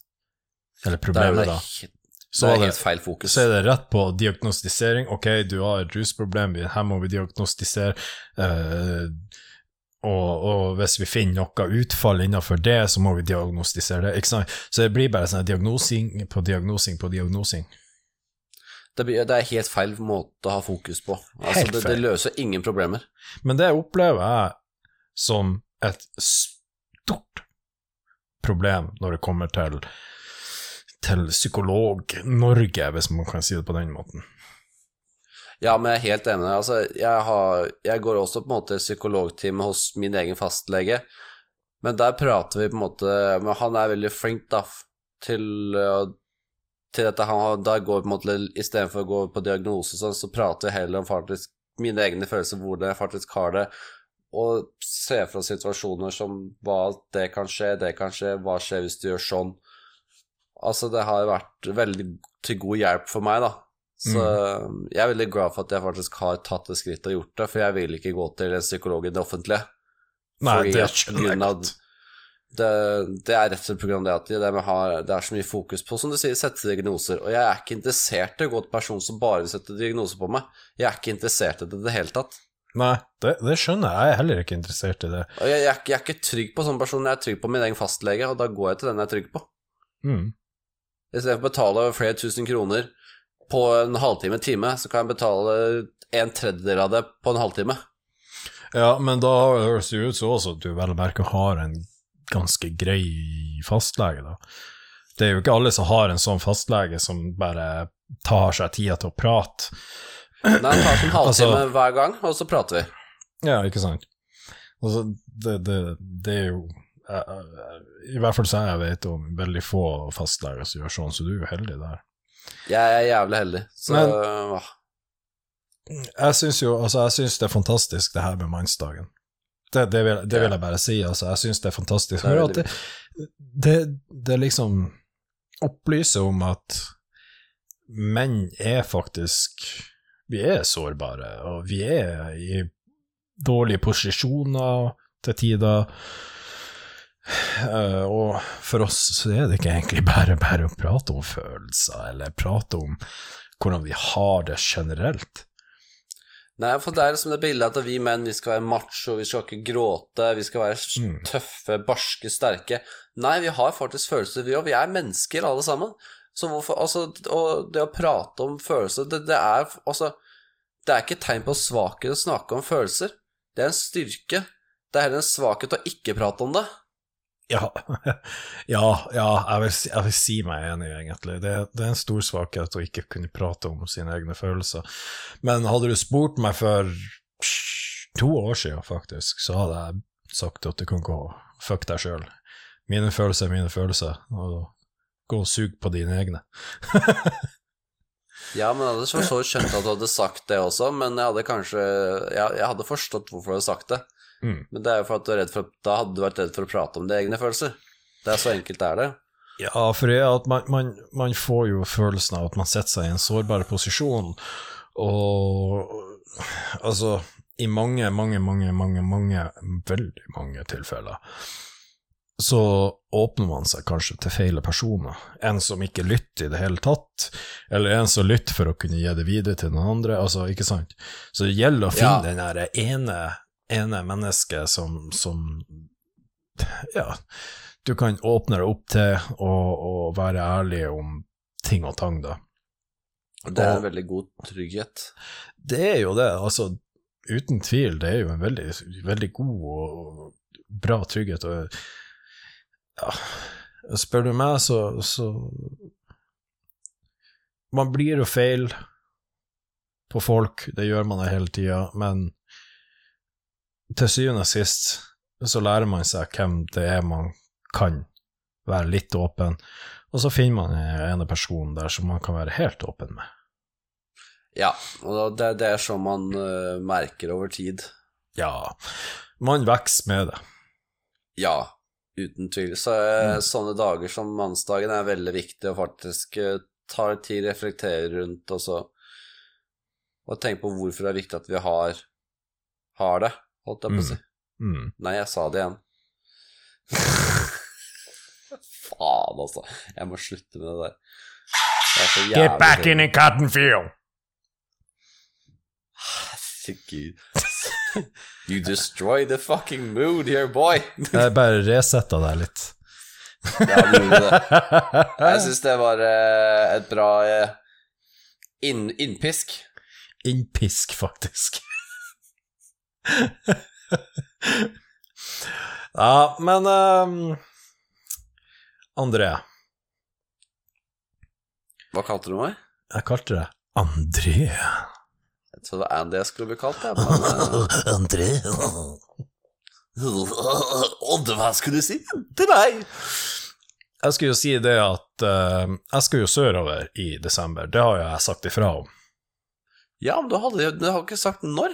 Eller er, problemet, da. Så er det, så er det rett på diagnostisering. Ok, du har et rusproblem, her må vi diagnostisere. eh, og, og hvis vi finner noe utfall innenfor det, så må vi diagnostisere det. Ikke sant? Så det blir bare sånn diagnosing på diagnosing på diagnosing. Det, blir, det er helt feil måte å ha fokus på. Altså, Helt det, det løser ingen problemer. Men det opplever jeg som et stort problem når det kommer til, til Psykolog-Norge, hvis man kan si det på den måten. Ja, men jeg er helt enig. Altså, jeg, har, jeg går også på en måte psykologtime hos min egen fastlege, men der prater vi på en måte Men han er veldig flink, da, til, øh, til dette. Han der går på en måte Istedenfor å gå på diagnose, sånn, så prater vi heller om faktisk mine egne følelser, hvordan jeg faktisk har det, og ser fra situasjoner som hva det kan skje, det kan skje, hva skjer hvis du gjør sånn. Altså, det har vært veldig til god hjelp for meg, da. Så jeg er veldig glad for at jeg faktisk har tatt det skrittet og gjort det, for jeg vil ikke gå til en psykolog i det offentlige. Nei, Fordi det skjønner jeg godt. Det, det er rett og slett pga. det at det, har, det er så mye fokus på, som du sier, sette diagnoser. Og jeg er ikke interessert i å gå til person som bare vil sette diagnoser på meg. Jeg er ikke interessert i det i det hele tatt. Nei, det, det skjønner jeg. Jeg er heller ikke interessert i det. Og jeg, jeg, er jeg er ikke trygg på sånne personer, jeg er trygg på min egen fastlege, og da går jeg til den jeg er trygg på. Mm. Istedenfor å betale flere tusen kroner på en halvtime, time, så kan jeg betale en tredjedel av det på en halvtime. Ja, men da høres det ut som også at du vel å merke har en ganske grei fastlege, da. Det er jo ikke alle som har en sånn fastlege som bare tar seg tida til å prate. Nei, han tar en [CLEARS THROAT] halvtime Altså- hver gang, og så prater vi. Ja, ikke sant? Altså, det, det, det er jo jeg- jeg- I hvert fall så jeg vet om veldig få fastleger som gjør sånn, så du er jo heldig der. Jeg er jævlig heldig, så Men- åh. Jeg syns jo altså, jeg synes det er fantastisk, det her med mannsdagen. Det, det, vil, det vil jeg bare si, altså. Jeg syns det er fantastisk. Det er det, det liksom opplyser om at menn er faktisk Vi er sårbare, og vi er i dårlige posisjoner til tider. Eh, og for oss så er det ikke egentlig bare bare å prate om følelser, eller prate om hvordan vi har det generelt. Nei, for det er liksom det bildet at vi menn, vi skal være macho, vi skal ikke gråte, vi skal være Mm. tøffe, barske, sterke. Nei, vi har faktisk følelser, vi òg. Vi er mennesker, alle sammen. Så hvorfor Altså, og det å prate om følelser, det, det er altså Det er ikke tegn på svakhet å snakke om følelser. Det er en styrke. Det er heller en svakhet å ikke prate om det. Ja, [LAUGHS] ja, ja jeg, vil, jeg vil si meg enig, egentlig. Det, det er en stor svakhet å ikke kunne prate om sine egne følelser. Men hadde du spurt meg for to år siden, faktisk, så hadde jeg sagt at du kan gå fuck deg sjøl. Mine følelser er mine følelser, og gå og sug på dine egne. [LAUGHS] Ja, men jeg hadde så skjønt at du hadde sagt det også, men jeg hadde kanskje Jeg, jeg hadde forstått hvorfor du hadde sagt det. Mm. Men det er jo for at du er redd for Da hadde du vært redd for å prate om dine egne følelser. Det er så enkelt det er det. Ja, for det er at man, man, man får jo følelsen av at man setter seg i en sårbar posisjon, og altså I mange, mange, mange, mange, mange, veldig mange tilfeller så åpner man seg kanskje til feile personer. En som ikke lytter i det hele tatt, eller en som lytter for å kunne gi det videre til noen andre. altså, ikke sant? Så det gjelder å finne Ja. den der ene, ene mennesket som, som Ja, du kan åpne deg opp til og, og være ærlig om ting og tang, da. Det er Og- en veldig god trygghet. Det er jo det, altså uten tvil, det er jo en veldig, veldig god og bra trygghet. Og ja, spør du meg, så, så Man blir jo feil på folk, det gjør man hele tida, men til syvende og sist så lærer man seg hvem det er man kan være litt åpen, og så finner man en ene personen der som man kan være helt åpen med. Ja, og det, det er sånn man uh, merker over tid. Ja, man vokser med det. Ja, uten tvil. Så øh, sånne dager som mannsdagen er veldig viktig å faktisk uh, ta litt tid, reflektere rundt, og så og tenke på hvorfor det er viktig at vi har, har det, holdt jeg på å si. Mm. Nei, jeg sa det igjen. [LAUGHS] Faen, altså. Jeg må slutte med det der. Det er så Get back in the cotton field! Herregud. [LAUGHS] You destroy the fucking mood here, boy. Jeg bare resetta deg litt. Ja, du gjorde det. [LAUGHS] Jeg syns det var eh, et bra eh, inn, innpisk. Innpisk, faktisk. Ja, men ehm, André. Hva kalte du meg? Jeg kalte deg André. Jeg trodde det var Andy jeg skulle bli kalt. jeg. men, eh, André. Odd, hva skulle du si til meg? Jeg skulle jo si det at uh, jeg skal jo sørover i desember. Det har jo jeg sagt ifra om. Ja, men du, hadde, du har ikke sagt når.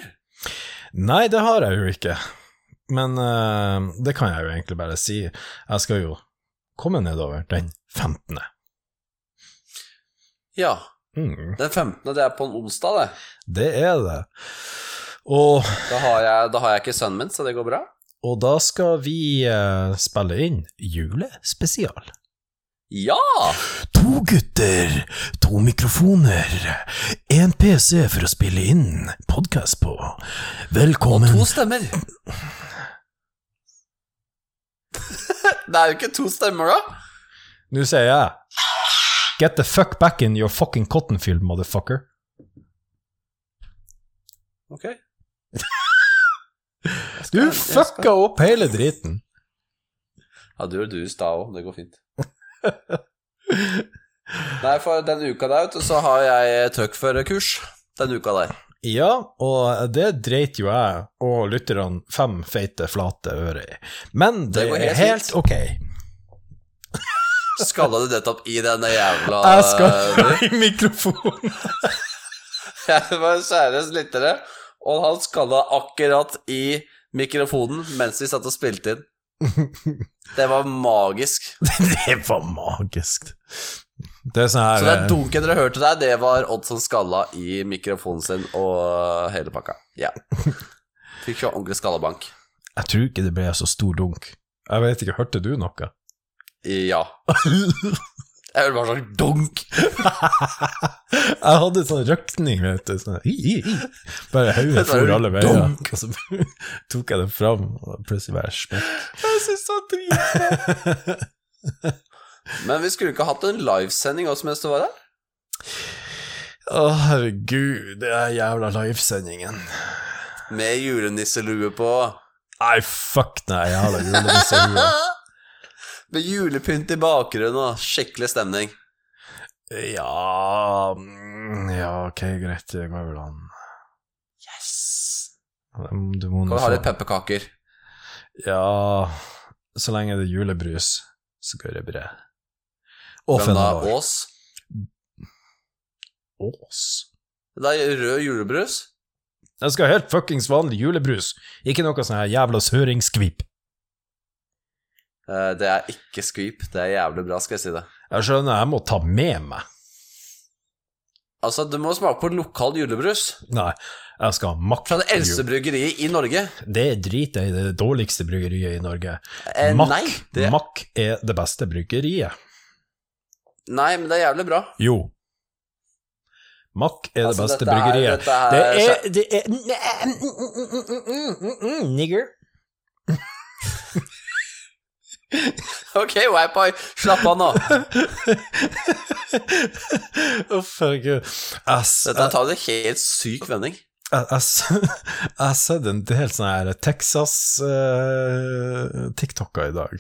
Nei, det har jeg jo ikke. Men uh, det kan jeg jo egentlig bare si. Jeg skal jo komme nedover den 15. Ja, Mm, den 15. det er på en onsdag, det. det er det. Og, Da har jeg, da har jeg ikke sønnen min, så det går bra. og da skal vi uh, spille inn julespesial. Ja! To gutter, to mikrofoner, én PC for å spille inn podkast på. Velkommen Og To stemmer. det er jo ikke to stemmer, da. Nå sier jeg Get the fuck back in your fucking cotton field, motherfucker. Ok. Du fucka opp hele driten. Ja, du gjør du i stad òg. Det går fint. [LAUGHS] Nei, for den uka der, vet du, så har jeg truckførerkurs. Den uka der. Ja, og det dreit jo jeg og lytterne fem feite, flate øre i. Men det, Det er helt fint. ok. [LAUGHS] Skalla du nettopp i denne jævla [LAUGHS] Jeg skal i mikrofonen. Jeg var kjære lyttere, og han skalla akkurat i mikrofonen mens vi satt og spilte inn. Det var magisk. [LAUGHS] Det var magisk. Det er sånn her Så det dunken dere hørte der, det var Odd som skalla i mikrofonen sin og hele pakka. Ja. Fikk jo ordentlig skallabank. Jeg tror ikke det ble så stor dunk. Jeg vet ikke, hørte du noe? Ja. [LAUGHS] Jeg hørte bare sånn dunk. [LAUGHS] Jeg hadde sånn røkning, vet du. Sånn, i, i, i. Bare hodet for alle veier. Og så [LAUGHS] tok jeg det fram, og plutselig bare smekk. Jeg syns det var dritbra. [LAUGHS] Men vi skulle ikke hatt en livesending også mens du var der? Å, herregud, det er jævla livesendingen. Med julenisselue på. Nei, fuck nei, jeg har da julenissehua. Med julepynt i bakgrunnen og skikkelig stemning. Ja mm, Ja, ok, greit, det går vel an. Yes! Du må Kan du vi ha litt pepperkaker? Ja Så lenge det er julebrus, så går det bra. Og Hvem da? Ås? Ås. Det er rød julebrus. Jeg skal ha helt fuckings vanlig julebrus, ikke noe sånn her jævla søringskvip. Eh, Det er ikke skvip. Det er jævlig bra, skal jeg si det. Jeg skjønner, jeg må ta med meg. Altså, du må smake på lokal julebrus. Nei, jeg skal ha Mack. Fra det eldste bryggeriet i Norge. Det driter jeg i, det dårligste bryggeriet i Norge. Eh, Mack, nei, det, Mack er det beste bryggeriet. nei, men det er jævlig bra. Jo. Mack er Altså, det beste er- bryggeriet. er- det er, det er mm, mm, mm, Nigger. [LAUGHS] Ok, Wipi, slapp av nå. [LAUGHS] Uff, herregud. Dette tar en helt syk vending. Jeg har sett en del sånne Texas-tiktoker i dag.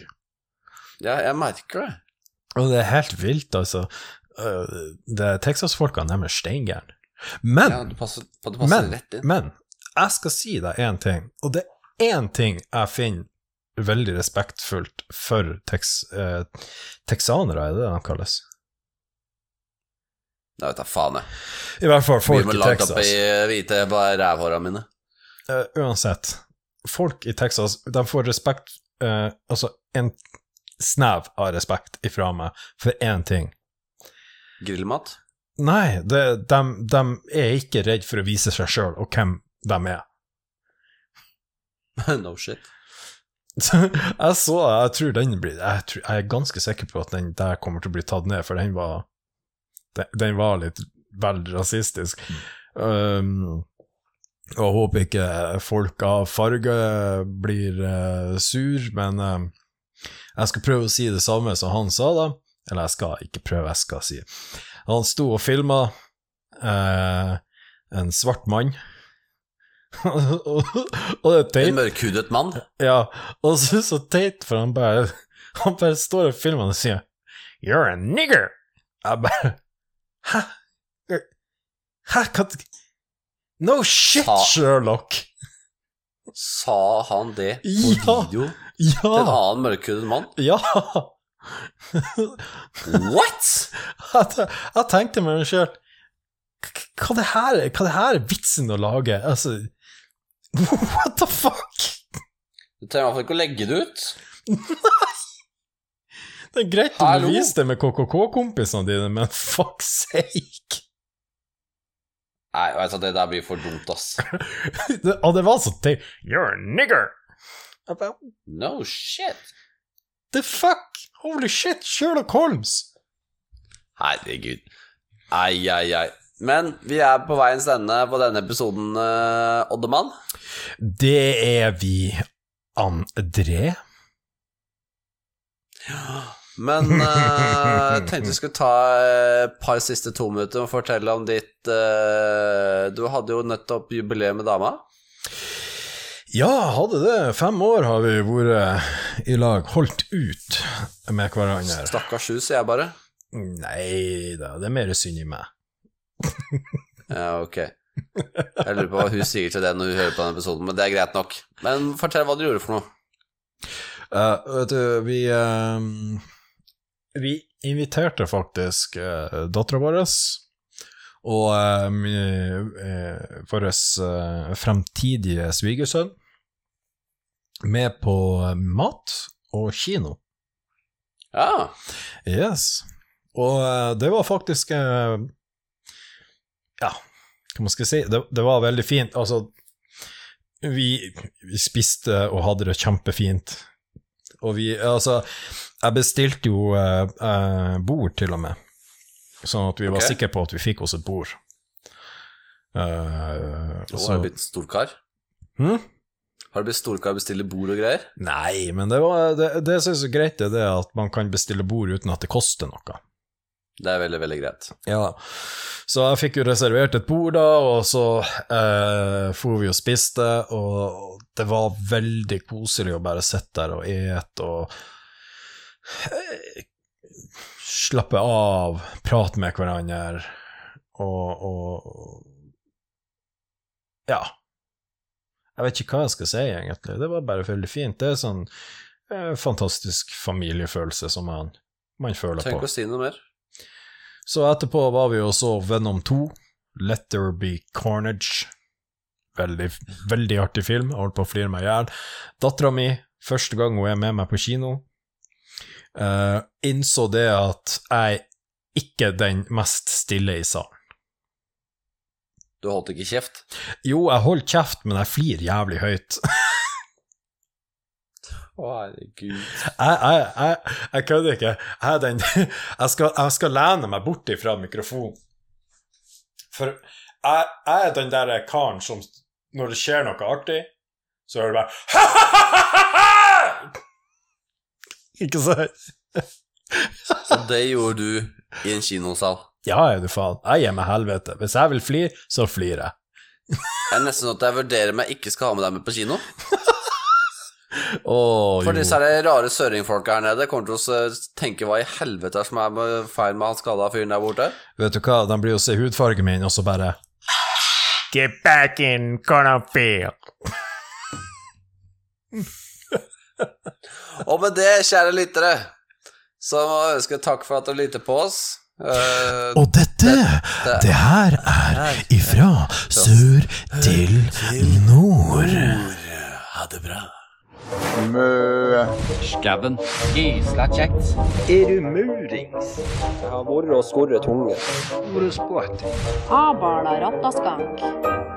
Ja, jeg merker det. Og det er helt vilt, altså. Det er Texas-folkene, de er steingærne. Men, Ja, det passer, det passer men, men, jeg skal si deg én ting, og det er én ting jeg finner veldig respektfullt for tex, eh, texanere, er det det de kalles? Jeg vet da faen, jeg. I hvert fall folk i Texas. opp i hvite rævhåra mine. Uh, uansett, folk i Texas, de får respekt uh, Altså, en snev av respekt ifra meg for én ting. Grillmat? Nei, det, de, de er ikke redd for å vise seg sjøl og hvem de er. [LAUGHS] no shit. [LAUGHS] Jeg så Jeg tror den blir jeg, tror, jeg er ganske sikker på at den der kommer til å bli tatt ned, for den var Den, den var litt vel rasistisk. Um, Og håper ikke folk av farge blir uh, sur, men eh, jeg skal prøve å si det samme som han sa, da. Eller jeg skal ikke prøve, jeg skal si Han sto og filma uh, en svart mann. Og, det er En teit. mørkhudet mann. Ja, og så så teit, for han bare Han bare står og filmer og sier You're a nigger! Jeg bare Hæ? Hæ? Hva No shit, Sa- Sherlock! Sa han det på Ja. video til en Ja! annen mørkhudet mann? Ja! What?! Jeg, jeg tenkte meg selv hva, det her er- hva det her er vitsen å lage? Altså [LAUGHS] What the fuck? Du trenger i hvert fall ikke å legge det ut. Nei! Det er greit Hallo? du viser det med KKK-kompisene dine, men fuck sake! Nei, vet du, det der blir for dumt, ass. [LAUGHS] Det, og det var så teit. You're a nigger! About... No shit. The fuck? Holy shit, Sherlock Holmes! Herregud. Ai, ai, ai. Men vi er på veiens ende på denne episoden, uh, Oddemann. Det er vi, André. Ja Men [LAUGHS] eh, jeg tenkte vi skulle ta et par siste to minutter og fortelle om ditt eh, Du hadde jo nettopp jubileum med dama. Ja, hadde det. Fem år har vi vært i lag, holdt ut med hverandre. Stakkars hus, sier jeg bare. Nei da, det er mer synd i meg. Ja, ok. Jeg lurer på hva hun sier til det når hun hører på denne episoden, men det er greit nok. Men fortell hva du gjorde for noe. Uh, vet du, vi uh, Vi inviterte faktisk uh, dattera vår og uh, vår uh, fremtidige svigersønn med på mat og kino. Ja, Yes. Og eh, det var faktisk eh, Ja, hva man skal si? Det, det var veldig fint. Altså, vi, vi spiste og hadde det kjempefint. Og vi Altså, jeg bestilte jo eh, eh, bord, til og med. Sånn at vi var sikre på at vi fikk oss et bord. Uh, og har du blitt storkar. Hm? Har du blitt storkar, bestiller bord og greier? Nei, men det, var, det, det som er greit, er det at man kan bestille bord uten at det koster noe. Det er veldig, veldig greit. Ja, så jeg fikk jo reservert et bord da, og så eh, for vi og spiste, og det var veldig koselig å bare sitte der og ete og eh, slappe av, prate med hverandre, og, og ja. Jeg vet ikke hva jeg skal si, egentlig. Det var bare veldig fint. Det er sånn eh, fantastisk familiefølelse som man, man føler Tenk på. Tenk å si noe mer. Så etterpå var vi og så Venom 2, Let There Be Carnage. Veldig, veldig artig film, jeg holdt på å flire meg i hjel. Dattera mi, første gang hun er med meg på kino, uh, innså det at jeg ikke er den mest stille i salen. Du holdt ikke kjeft. Jo, jeg holdt kjeft, men jeg flirer jævlig høyt. [LAUGHS] Å, herregud. Jeg, jeg, jeg, jeg kødder ikke. Jeg, den, jeg, skal, jeg skal lene meg bort ifra mikrofonen. For jeg, jeg er den der karen som når det skjer noe artig, så hører du bare [LAUGHS] Ikke sant? Så det gjorde du i en kinosal. Ja, er du faen. Jeg gir meg helvete. Hvis jeg vil flire, så flirer jeg. Det er nesten sånn at jeg vurderer meg ikke skal ha med deg med på kino. Å, For disse her rare søringfolka her nede kommer til å tenke hva i helvete er som er med feil med han skada fyren der borte. Vet du hva, de blir jo se hudfargen min, og så bare Get back in Cornerfield. [LAUGHS] Og med det, kjære lyttere, så må jeg ønske takk for at du lytter på oss. Uh, Og dette, det her er ifra sør til nord. ha det bra. Mø. Skauen. Gysla kjekt. Er du murings? Jeg har vært og skorret tunge. Hvor er sport? Abala rattaskank.